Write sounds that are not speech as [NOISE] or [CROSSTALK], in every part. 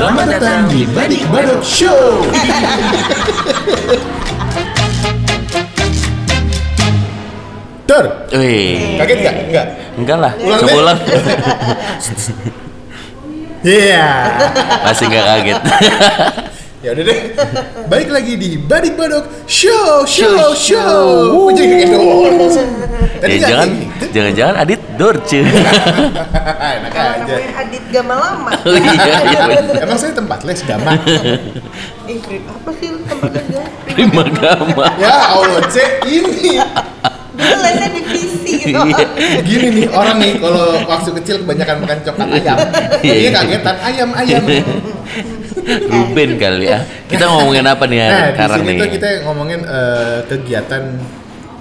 Selamat datang di Badik Badok Show. Ter, Wih, kaget nggak? Nggak. enggak lah, Ulang sebulan Iya. masih nggak kaget. [LAUGHS] Ya udah deh. [LAUGHS] Balik lagi di Badik Badok Show, show, Show, show. Kok jadi kayak doang? Tadi Ya, jangan, kayak gitu. jangan-jangan Adit Dorce. [LAUGHS] Enak aja. namanya Adit Gama Lama. Oh iya, iya bener. Emang saya tempat les gama. Ingrid, apa sih tempat kerja? Prima Gama. ya Allah, C ini. Lesnya divisi gitu. Iya. Gini nih orang nih kalau waktu kecil kebanyakan makan coklat ayam. Iya, Iya iya. kagetan ayam ayam. [LAUGHS] [LAUGHS] Ruben kali ya. Kita ngomongin apa nih ya Nah, di sekarang sini nih? tuh kita ngomongin eh, kegiatan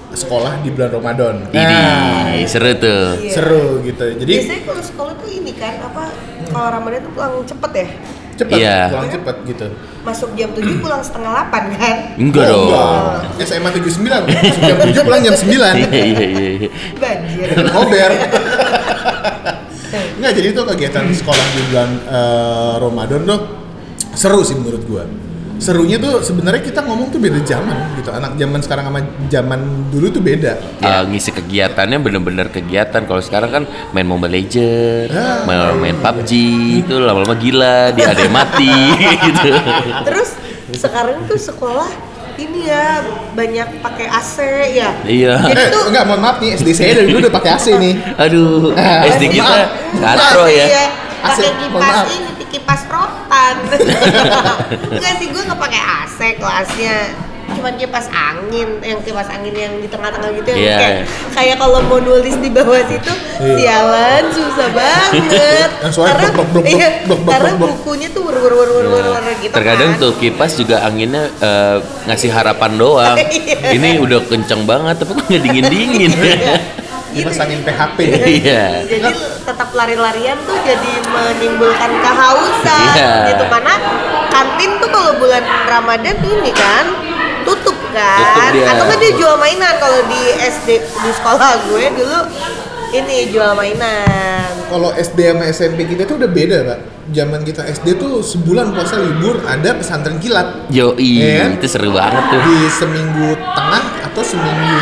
sekolah di bulan Ramadan. Ini seru tuh. Iya. seru gitu. Jadi Biasanya kalau sekolah tuh ini kan apa kalau Ramadan tuh pulang cepet ya? cepet, Iya. pulang cepet gitu. Masuk jam 7 [CLEARS THROAT] pulang setengah 8 kan? Enggak Oh, dong. enggak. SMA 79, masuk jam 7 pulang jam 9. [LAUGHS] Iya iya iya. iya. Banjir. Kober. [LAUGHS] Enggak, jadi itu kegiatan sekolah di bulan eh, Ramadan tuh seru sih menurut gua. Serunya tuh sebenarnya kita ngomong tuh beda zaman gitu. Anak zaman sekarang sama zaman dulu tuh beda. Ya, ngisi kegiatannya bener-bener kegiatan. Kalau sekarang kan main Mobile Legend, Ah. main, main PUBG, itu lama-lama gila, dia ada yang mati [LAUGHS] gitu. Terus sekarang tuh sekolah ini ya banyak pakai AC ya. Iya. Jadi Eh, tuh enggak, mohon maaf nih, SD saya dari dulu udah pakai AC nih. Aduh, Ah, SD kita katro ya. Iya, pakai kipas ini, kipas rotan. [LAUGHS] Enggak sih, gue nggak pakai AC kelasnya. Cuman kipas angin, yang kipas angin yang di tengah-tengah gitu yang Iya. kayak kayak kalau mau nulis di bawah situ, Iya. sialan susah banget. Yang suara karena blok, blok, blok, iya, blok, blok, karena bukunya tuh wer wer wer wer wer gitu Terkadang kan. tuh kipas juga anginnya eh, ngasih harapan doang. [LAUGHS] Iya. Ini udah kenceng banget, tapi kok nggak dingin-dingin. Ini pasangin PHP. [LAUGHS] Iya. jadi tetap lari-larian tuh jadi menimbulkan kehausan Iya. gitu karena kantin tuh kalau bulan Ramadan ini kan tutup kan Tutup dia. atau kan dia jual mainan kalau di SD di sekolah gue dulu ini jual mainan Kalau SD sama SMP kita tuh udah beda, Pak. Zaman kita SD tuh sebulan puasa libur ada pesantren kilat. Yoi, Iya. itu seru banget tuh. di seminggu tengah atau seminggu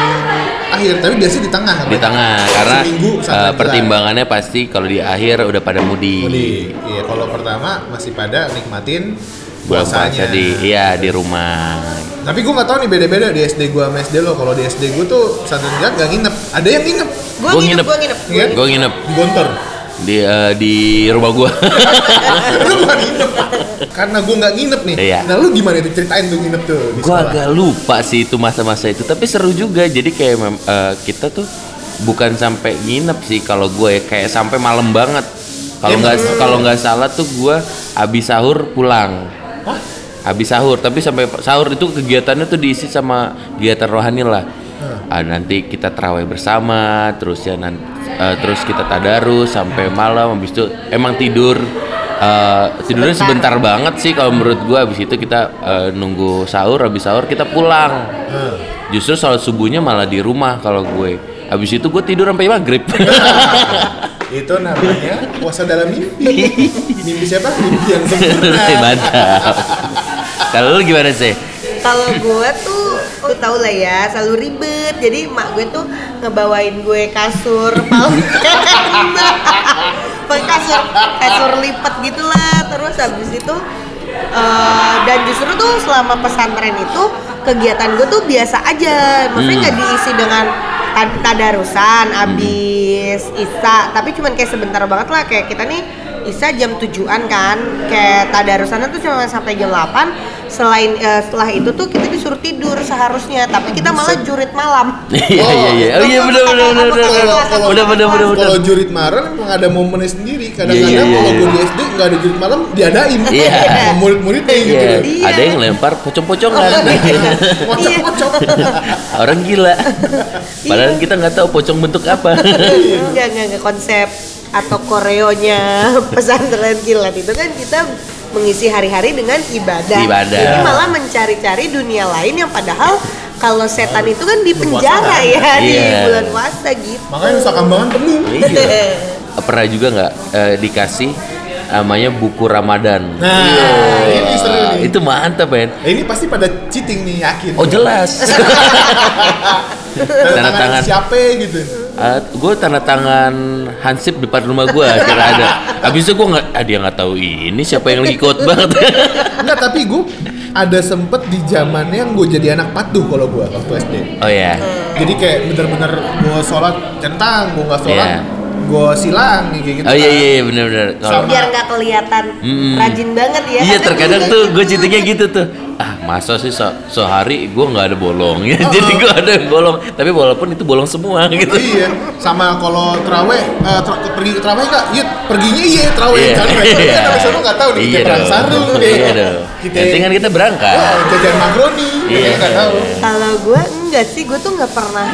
akhir tapi biasanya di tengah Di tengah karena seminggu kilat. pertimbangannya pasti kalau di akhir udah pada mudik. Mudik. iya kalau pertama masih pada nikmatin Bulan puasanya puasa di iya di rumah. tapi gue nggak tahu nih beda-beda di SD gue sama SD lo kalau di SD gue tuh pesantren kilat nggak nginep ada yang nginep gue Gua nginep nginep. gue nginep Iya? Gue nginep di Gontor di eh, di rumah gua. [LAUGHS] lu bukan nginep [LAUGHS] karena gue nggak nginep nih Iya. nah lu gimana tuh ceritain tuh nginep tuh di Gua sekolah agak lupa sih itu masa-masa itu, tapi seru juga. Jadi kayak eh, kita tuh bukan sampai nginep sih kalau gue ya, kayak sampai malam banget. Kalau Iya, nggak malam. kalau nggak salah tuh gua habis sahur pulang. Hah? Habis sahur, tapi sampai sahur itu kegiatannya tuh diisi sama kegiatan rohani lah. Hmm. Ah, nanti kita terawih bersama, terus ya nanti terus kita tadarus sampai malam. Habis itu emang tidur eh, tidurnya sebentar banget sih kalau menurut gua. Habis itu kita eh, nunggu sahur, habis sahur kita pulang. Hmm. Justru sholat subuhnya malah di rumah kalau gue. Habis itu gue tidur sampai maghrib. [LAUGHS] itu namanya puasa dalam mimpi mimpi siapa mimpi yang sempurna [LAUGHS] Mantap. Kalau lu gimana sih? kalau gue tuh lu tau lah ya selalu ribet. Jadi mak gue tuh ngebawain gue kasur [LAUGHS] pakai kasur kasur lipat gitulah. Terus habis itu eh, dan justru tuh selama pesantren itu kegiatan gue tuh biasa aja. Maksudnya Hmm. nggak diisi dengan tad- tadarusan abis isa tapi cuman kayak sebentar banget lah. Kayak kita nih Isa jam tujuan kan kayak tadarusannya tuh cuma sampai jam 8 selain eh, setelah itu tuh kita disuruh tidur seharusnya tapi kita malah jurit malam [LAUGHS] Iya iya iya. Oh iya benar benar benar benar. Benar benar benar benar. Kalau jurit malam emang ada momennya sendiri. Kadang-kadang Iya, iya, kalau iya. gue di SD nggak ada jurit malam diadain. Iya. [LAUGHS] Murid-muridnya gitu. Iya. Iya. Ada yang lempar pocong-pocongan. [LAUGHS] Kocok-kocok. Orang gila. Padahal kita nggak tahu pocong bentuk apa. enggak enggak enggak konsep atau koreonya [LAUGHS] pesantren kilat itu kan kita mengisi hari-hari dengan ibadah. Ibadah. Ini malah mencari-cari dunia lain yang padahal kalau setan itu kan di penjara ya di Iya. bulan puasa gitu. Makanya Nusa Kambangan penuh. [LAUGHS] Iya. Pernah juga nggak eh, dikasih namanya buku Ramadan. Nah, ini seru nih. Itu mantap, men. Eh, ini pasti pada cheating nih yakin. Oh jelas. [LAUGHS] Tanda tanda tangan. siapa gitu. Gue tanda tangan hansip depan rumah gue kira ada. Abis itu gue nggak, ah dia nggak tahu ini siapa yang lagi quote banget. [LAUGHS] Enggak, tapi gue ada sempet di zamannya yang gue jadi anak patuh kalau gue waktu SD. oh ya. Jadi kayak bener-bener gue sholat centang, gue nggak sholat, Iya. Gue silang kayak gitu. Oh iya kan. iya iya, bener-bener. Kalau biar nggak kelihatan Mm-mm. rajin banget ya Iya terkadang tuh gue cheatingnya gitu tuh ah masa sih se sehari gue nggak ada bolong ya [LAUGHS] jadi gue ada yang bolong tapi walaupun itu bolong semua gitu Iya, sama kalau teraweh, eh, tra- pergi ke teraweh kak, iya perginya iya teraweh Iya. kan, mereka kan [LAUGHS] itu nggak tahu nih Iya kita perang dong. Iya deh, dong. kita kan kita berangkat. Jajan makroni, Iya. nggak tahu. kalau gue enggak sih gue tuh nggak pernah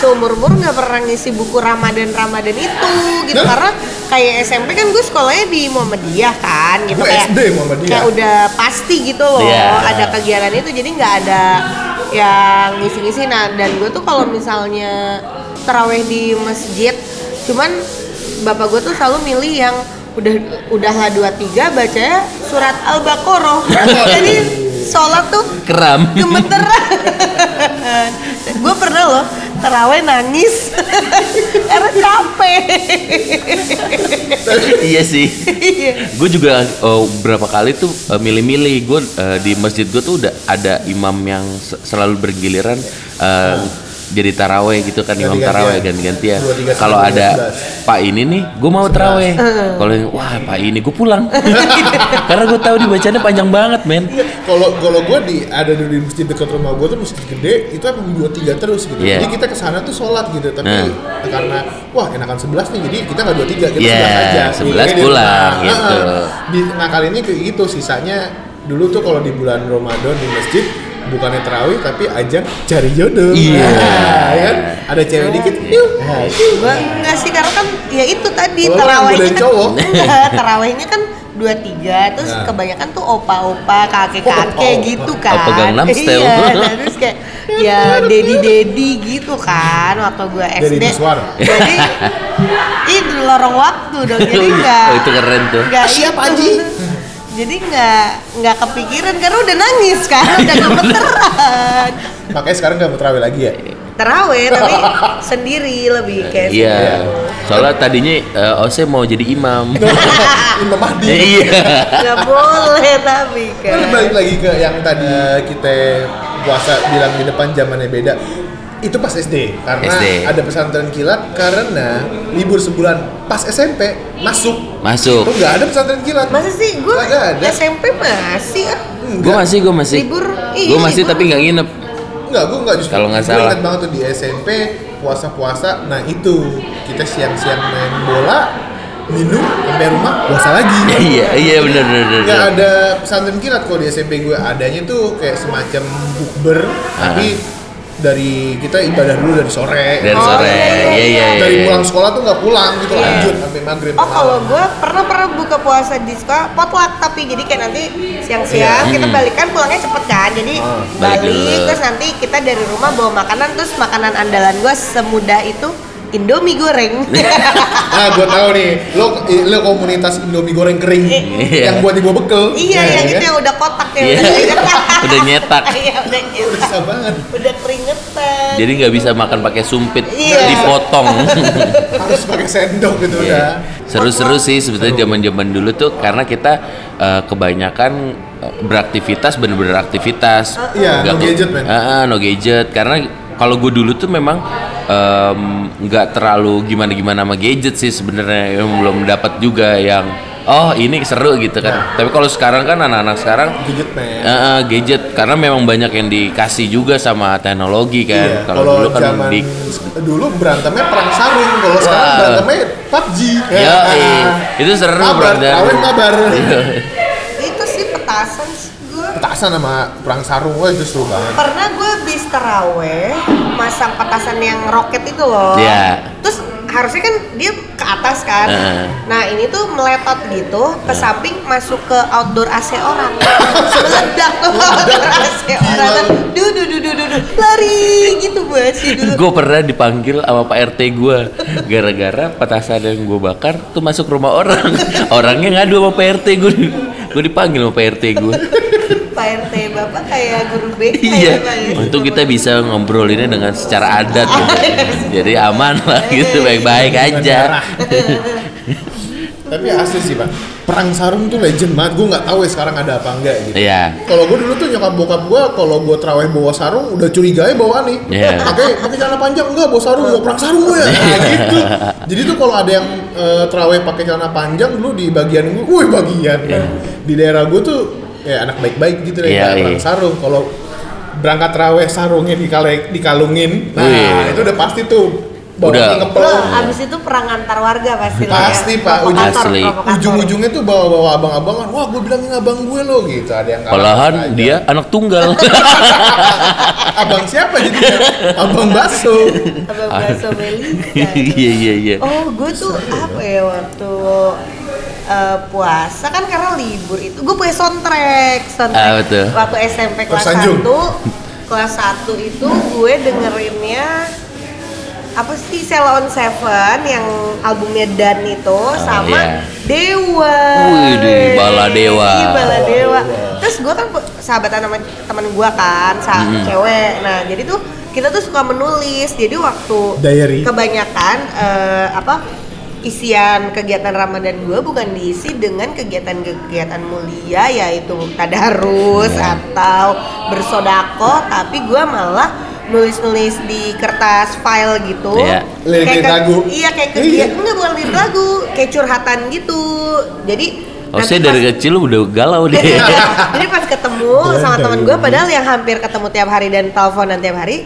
seumur umur nggak pernah ngisi buku ramadan ramadan itu gitu Hah? karena kayak SMP kan gue sekolahnya di Muhammadiyah kan gitu Gue kayak SD Muhammadiyah. kayak udah pasti gitu loh Iya. ada kegiatan itu jadi nggak ada yang ngisi-ngisi nah dan gue tuh kalau misalnya teraweh di masjid cuman bapak gue tuh selalu milih yang udah udahlah dua tiga bacanya surat al-baqarah [LAUGHS] jadi sholat tuh Keram. gemeteran [LAUGHS] gue pernah loh terawih nangis [LAUGHS] karena capek iya sih. Iya. gue juga oh, berapa kali tuh eh, milih-milih gue eh, di masjid gue tuh udah ada imam yang se- selalu bergiliran eh, jadi taraweh gitu kan imam taraweh ganti-gantian. Dua, tiga, Kalau ada pak ini nih, gue mau taraweh. Kalau yang wah pak ini gue pulang. [LAUGHS] Karena gue tahu dibacanya panjang banget men. Kalau kalau gue di ada di masjid dekat rumah gue tuh masjid gede itu emang dua tiga terus gitu. Iya. Jadi kita ke sana tuh sholat gitu. Tapi Nah. karena wah enakan sebelas nih, jadi kita nggak dua tiga kita Iya, sebelas aja. 11 Jadi di pulang, gitu. Di, nah kali ini kayak gitu sisanya dulu tuh kalau di bulan Ramadan di masjid bukannya terawih tapi ajang cari jodoh. Iya. Nah, kan ada cewek dikit, yuk. Nah, gue enggak sih karena kan ya itu tadi lu terawihnya kan cowok. Enggak, [LAUGHS] terawihnya kan dua tiga terus Nah. kebanyakan tuh opa-opa kakek-kakek gitu kan Opa iya nah, terus kayak ya dedi dedi gitu kan waktu gue Dedi SD jadi itu [LAUGHS] lorong waktu dong jadi Oh, enggak itu keren tuh. enggak Siap, itu. Jadi nggak nggak kepikiran karena udah nangis kan udah gemeteran [LAUGHS] Makanya sekarang nggak mau terawih lagi ya. terawih tapi [LAUGHS] sendiri lebih kayak Iya. Soalnya tadinya eh, Ose mau jadi imam. [LAUGHS] Imam Mahdi. Iya. nggak boleh tapi Kan kan balik lagi ke yang tadi kita puasa bilang di depan zamannya beda. Itu pas SD karena SD. ada pesantren kilat karena libur sebulan pas SMP masuk. Masuk. Itu nggak ada pesantren kilat. masa sih gue. SMP masih ah Gue masih, gue masih. Libur, Gue masih libur. tapi nggak nginep. Enggak, gue enggak justru. Kalau nggak salah. ingat banget tuh di SMP puasa-puasa. Nah itu kita siang-siang main bola, minum sampai rumah puasa lagi. [LAUGHS] Iya, iya benar benar benar. Nggak ada pesantren kilat kalau di SMP gue adanya tuh kayak semacam bukber tapi dari kita ibadah dulu dari sore. Dari Oh, sore. iya, iya, Iya iya iya. dari pulang sekolah tuh nggak pulang gitu Iya. lanjut sampai maghrib. Oh kalau gue pernah pernah buka puasa di sekolah potluck tapi jadi kayak nanti siang-siang Iya. kita Hmm. balik kan pulangnya cepet kan jadi Oh, balik balik, terus nanti kita dari rumah bawa makanan terus makanan andalan gue semudah itu Indomie goreng. [LAUGHS] Nah, gue tahu nih, lo lo komunitas Indomie goreng kering Iya. yang buat dibawa bekel. iya Ya, yang kan? itu yang udah kotak ya. Iya. udah [LAUGHS] Udah nyetak. [LAUGHS] Iya udah Udah nyetak. susah banget. Udah keringetan. Jadi nggak bisa makan pakai sumpit, Iya. dipotong. Harus pakai sendok gitu Iya. udah. Seru-seru sih sebetulnya zaman-zaman dulu tuh karena kita eh, kebanyakan eh, beraktivitas bener-bener aktivitas. Iya, Nggak no gadget. Ah, ah, no gadget karena kalau gue dulu tuh memang em, nggak terlalu gimana-gimana sama gadget sih sebenarnya yang belum dapat juga yang oh ini seru gitu kan. Tapi kalau sekarang kan anak-anak sekarang Gadget. Ah, ah, gadget karena memang banyak yang dikasih juga sama teknologi Iya, kan. Kalau dulu kan zaman di dulu berantemnya perang sarung, kalau sekarang Wah. berantemnya PUBG. Ya, itu seru Mabar, brother. kawin mabar. itu sih petasan. Petasan sama perang sarung, wah itu seru banget. Pernah gue habis teraweh masang petasan yang roket itu loh. Iya. Terus harusnya kan dia ke atas kan. Heeh. Nah ini tuh meletot gitu ke samping masuk ke outdoor AC orang. [LAUGHS] Meledak tuh outdoor AC orang. Duh duh duh duh duh, duh. lari gitu banget sih dulu. gue pernah dipanggil sama Pak RT gue gara-gara petasan yang gue bakar tuh masuk rumah orang [LAUGHS] orangnya ngadu sama Pak RT gue gue dipanggil sama Pak RT gue [LAUGHS] Pak RT bapak kayak guru BK iya ya, Pak, ya. untung kita bisa ngobrolinnya dengan secara adat gitu. jadi aman lah gitu baik-baik Bukan aja. [LAUGHS] Tapi asli sih pak, perang sarung tuh legend banget. Gue nggak tahu ya sekarang ada apa enggak gitu. iya Kalau gue dulu tuh nyokap bokap gue, kalau gue terawih bawa sarung, udah curiga ya bawa nih. Iya. Pakai pakai celana panjang enggak bawa sarung, bawa perang sarung gue ya. Nah, gitu. Jadi tuh kalau ada yang eh, terawih pakai celana panjang dulu di bagian gue, wih bagian. Iya. Di daerah gue tuh ya anak baik-baik gitu deh, Iya, nggak perang iya. sarung. Kalau berangkat terawih sarungnya dikale, dikalungin, nah Wih. itu udah pasti tuh Udah. bawahnya ngepel. Lo abis itu perang antar warga pasti lo ya. Pasti, Pak. Provokator, Asli. Ujung-ujungnya tuh bawa-bawa abang-abangan, wah gue bilangin abang gue lo gitu. Ada yang Malahan dia anak tunggal [LAUGHS] abang siapa jadi abang baso Abang bakso Melisa. [LAUGHS] iya iya iya Oh, gue tuh apa ya waktu eh, puasa kan karena libur itu gue punya soundtrack soundtrack Ah, betul. waktu SMP kelas. 1 kelas 1 itu gue dengerinnya apa sih Sela on Seven yang albumnya Dan itu sama iya. Dewa. Wih, di Bala Dewa. Iya, Bala Dewa. Terus gue kan sahabatan sama teman gue kan, sa Mm-mm. cewek. Nah, jadi tuh kita tuh suka menulis. Jadi waktu Diary. kebanyakan eh, apa isian kegiatan Ramadan gue bukan diisi dengan kegiatan-kegiatan mulia yaitu tadarus atau bersodako tapi gue malah nulis-nulis di kertas file gitu Iya. Kayak ke- lagu. iya kayak Iya. kegiatan enggak bukan lirik lagu kayak curhatan gitu jadi oh saya dari pas- kecil udah galau deh [LAUGHS] jadi pas ketemu sama Dari teman gue dulu. padahal yang hampir ketemu tiap hari dan teleponan tiap hari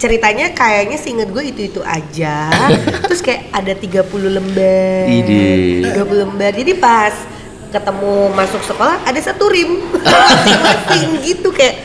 ceritanya kayaknya seinget gue itu-itu aja. [LAUGHS] Terus kayak ada 30 lembar. Ide. 30 lembar. Jadi pas ketemu masuk sekolah ada satu rim. [LAUGHS] Masing-masing gitu kayak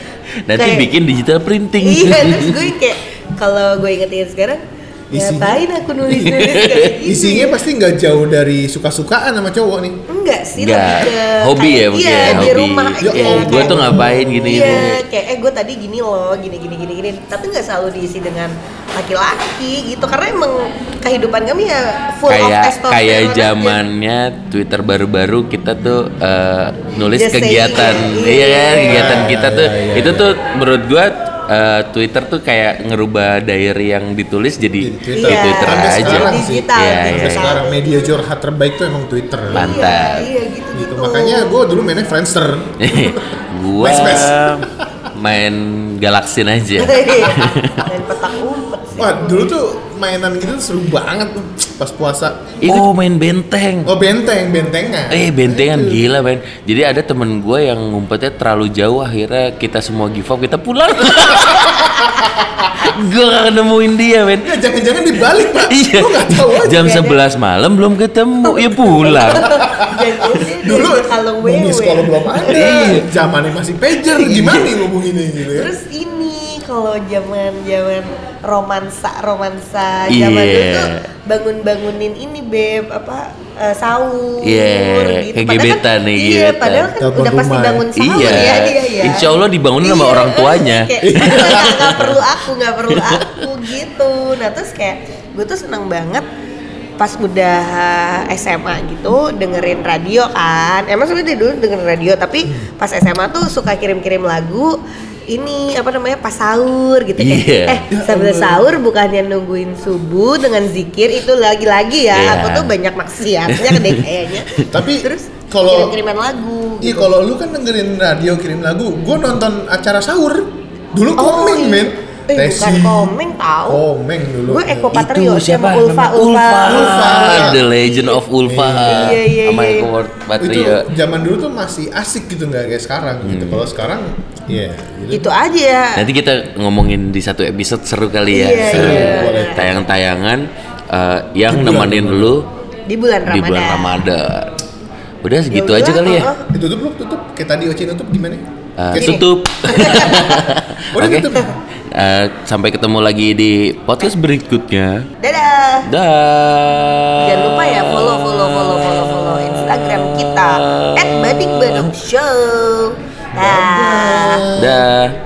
nanti kayak- bikin digital printing. Iya terus [LAUGHS] gue kayak kalau gue ingetin sekarang Isinya- ngapain aku nulis [LAUGHS] nulis kayak gitu isinya pasti nggak jauh dari suka-sukaan sama cowok nih. Enggak sih Enggak, lebih ke hobi ya mungkin iya, ya, di hobi. rumah Ya, aja. Oh, gue tuh ngapain gini iya gini kayak eh gue tadi gini loh gini gini gini gini. Tapi nggak selalu diisi dengan laki-laki gitu karena emang kehidupan kami ya full of kayak testosteron kayak zamannya Twitter baru-baru kita tuh eh, nulis Just kegiatan. Iya. iya kan Iya, kegiatan kita tuh iya, iya, itu tuh menurut gua eh, Twitter tuh kayak ngerubah diary yang ditulis jadi Jadi Twitter. di Twitter Sampai aja sekarang sih. digital Iya, sampai iya, digital. sekarang media curhat terbaik tuh emang Twitter Mantap. iya, iya gitu gitu makanya gue dulu mainnya Friendster [LAUGHS] gua Mes-mes. main galaksin aja [LAUGHS] dan petak umpet wah dulu tuh mainan gitu seru banget tuh pas puasa. Oh main benteng. Oh benteng bentengan. Eh bentengan gila men. Jadi ada temen gue yang ngumpetnya terlalu jauh Akhirnya kita semua give up Kita pulang. [LAUGHS] Gue gak nemuin dia men. Ya, jangan-jangan dibalik pak. Iya. Lu tahu aja. Jam 11 malam belum ketemu Ya pulang. [LAUGHS] Dulu kalau bumi sekolah belum ada. Iya. zamannya masih pager gimana nih ngubunginnya gitu ya? Terus ini kalau zaman zaman romansa romansa Iya. zaman dulu tuh bangun bangunin ini beb apa eh, sahur Iya, kayak Padahal gebetan nih, Iya, gebetan. padahal kan Telepon udah pasti rumah. bangun sahur Iya ya dia ya. Insya Allah dibangunin sama Iya, orang tuanya kayak, nggak nggak perlu aku nggak perlu aku gitu. Nah terus kayak gue tuh seneng banget pas udah SMA gitu dengerin radio kan emang sebenarnya dari dulu dengerin radio tapi pas SMA tuh suka kirim-kirim lagu ini apa namanya pas sahur gitu kayak Iya. eh sambil sahur bukannya nungguin subuh dengan zikir itu lagi-lagi ya Iya. aku tuh banyak maksiatnya deh [LAUGHS] kayaknya Tapi terus kalau- kirim-kiriman lagu Iya gitu. kalau lu kan dengerin radio kirim lagu, gue nonton acara sahur. Dulu Oh, komeng iya. men. Eh, bukan Tesi. komeng tau Komeng dulu. Gue Eko Itu Patrio siapa? sama Ulfa Ulfa Ulfa. Ulfa. The Legend of Ulfa Iya, iya, Sama iya. Eko itu Patrio zaman dulu tuh masih asik gitu nggak kayak sekarang gitu. Hmm. Kalau sekarang, ya. gitu. itu aja ya Nanti kita ngomongin di satu episode seru kali ya Iya, Seru. iya. Boleh. Tayang-tayangan eh, yang Di bulan nemenin Ramadan. lu di bulan di Ramadan bulan Ramadan. Udah segitu Ya aja kali ya. oh, Eh, tutup lu tutup. Kayak tadi Oci tutup gimana? Eh, Kayak- tutup. Udah [LAUGHS] Oke. tutup. Eh, sampai ketemu lagi di podcast berikutnya. Dadah. Dah. Jangan lupa ya follow follow follow follow follow Instagram kita @bading_badung show. Dah. Dah.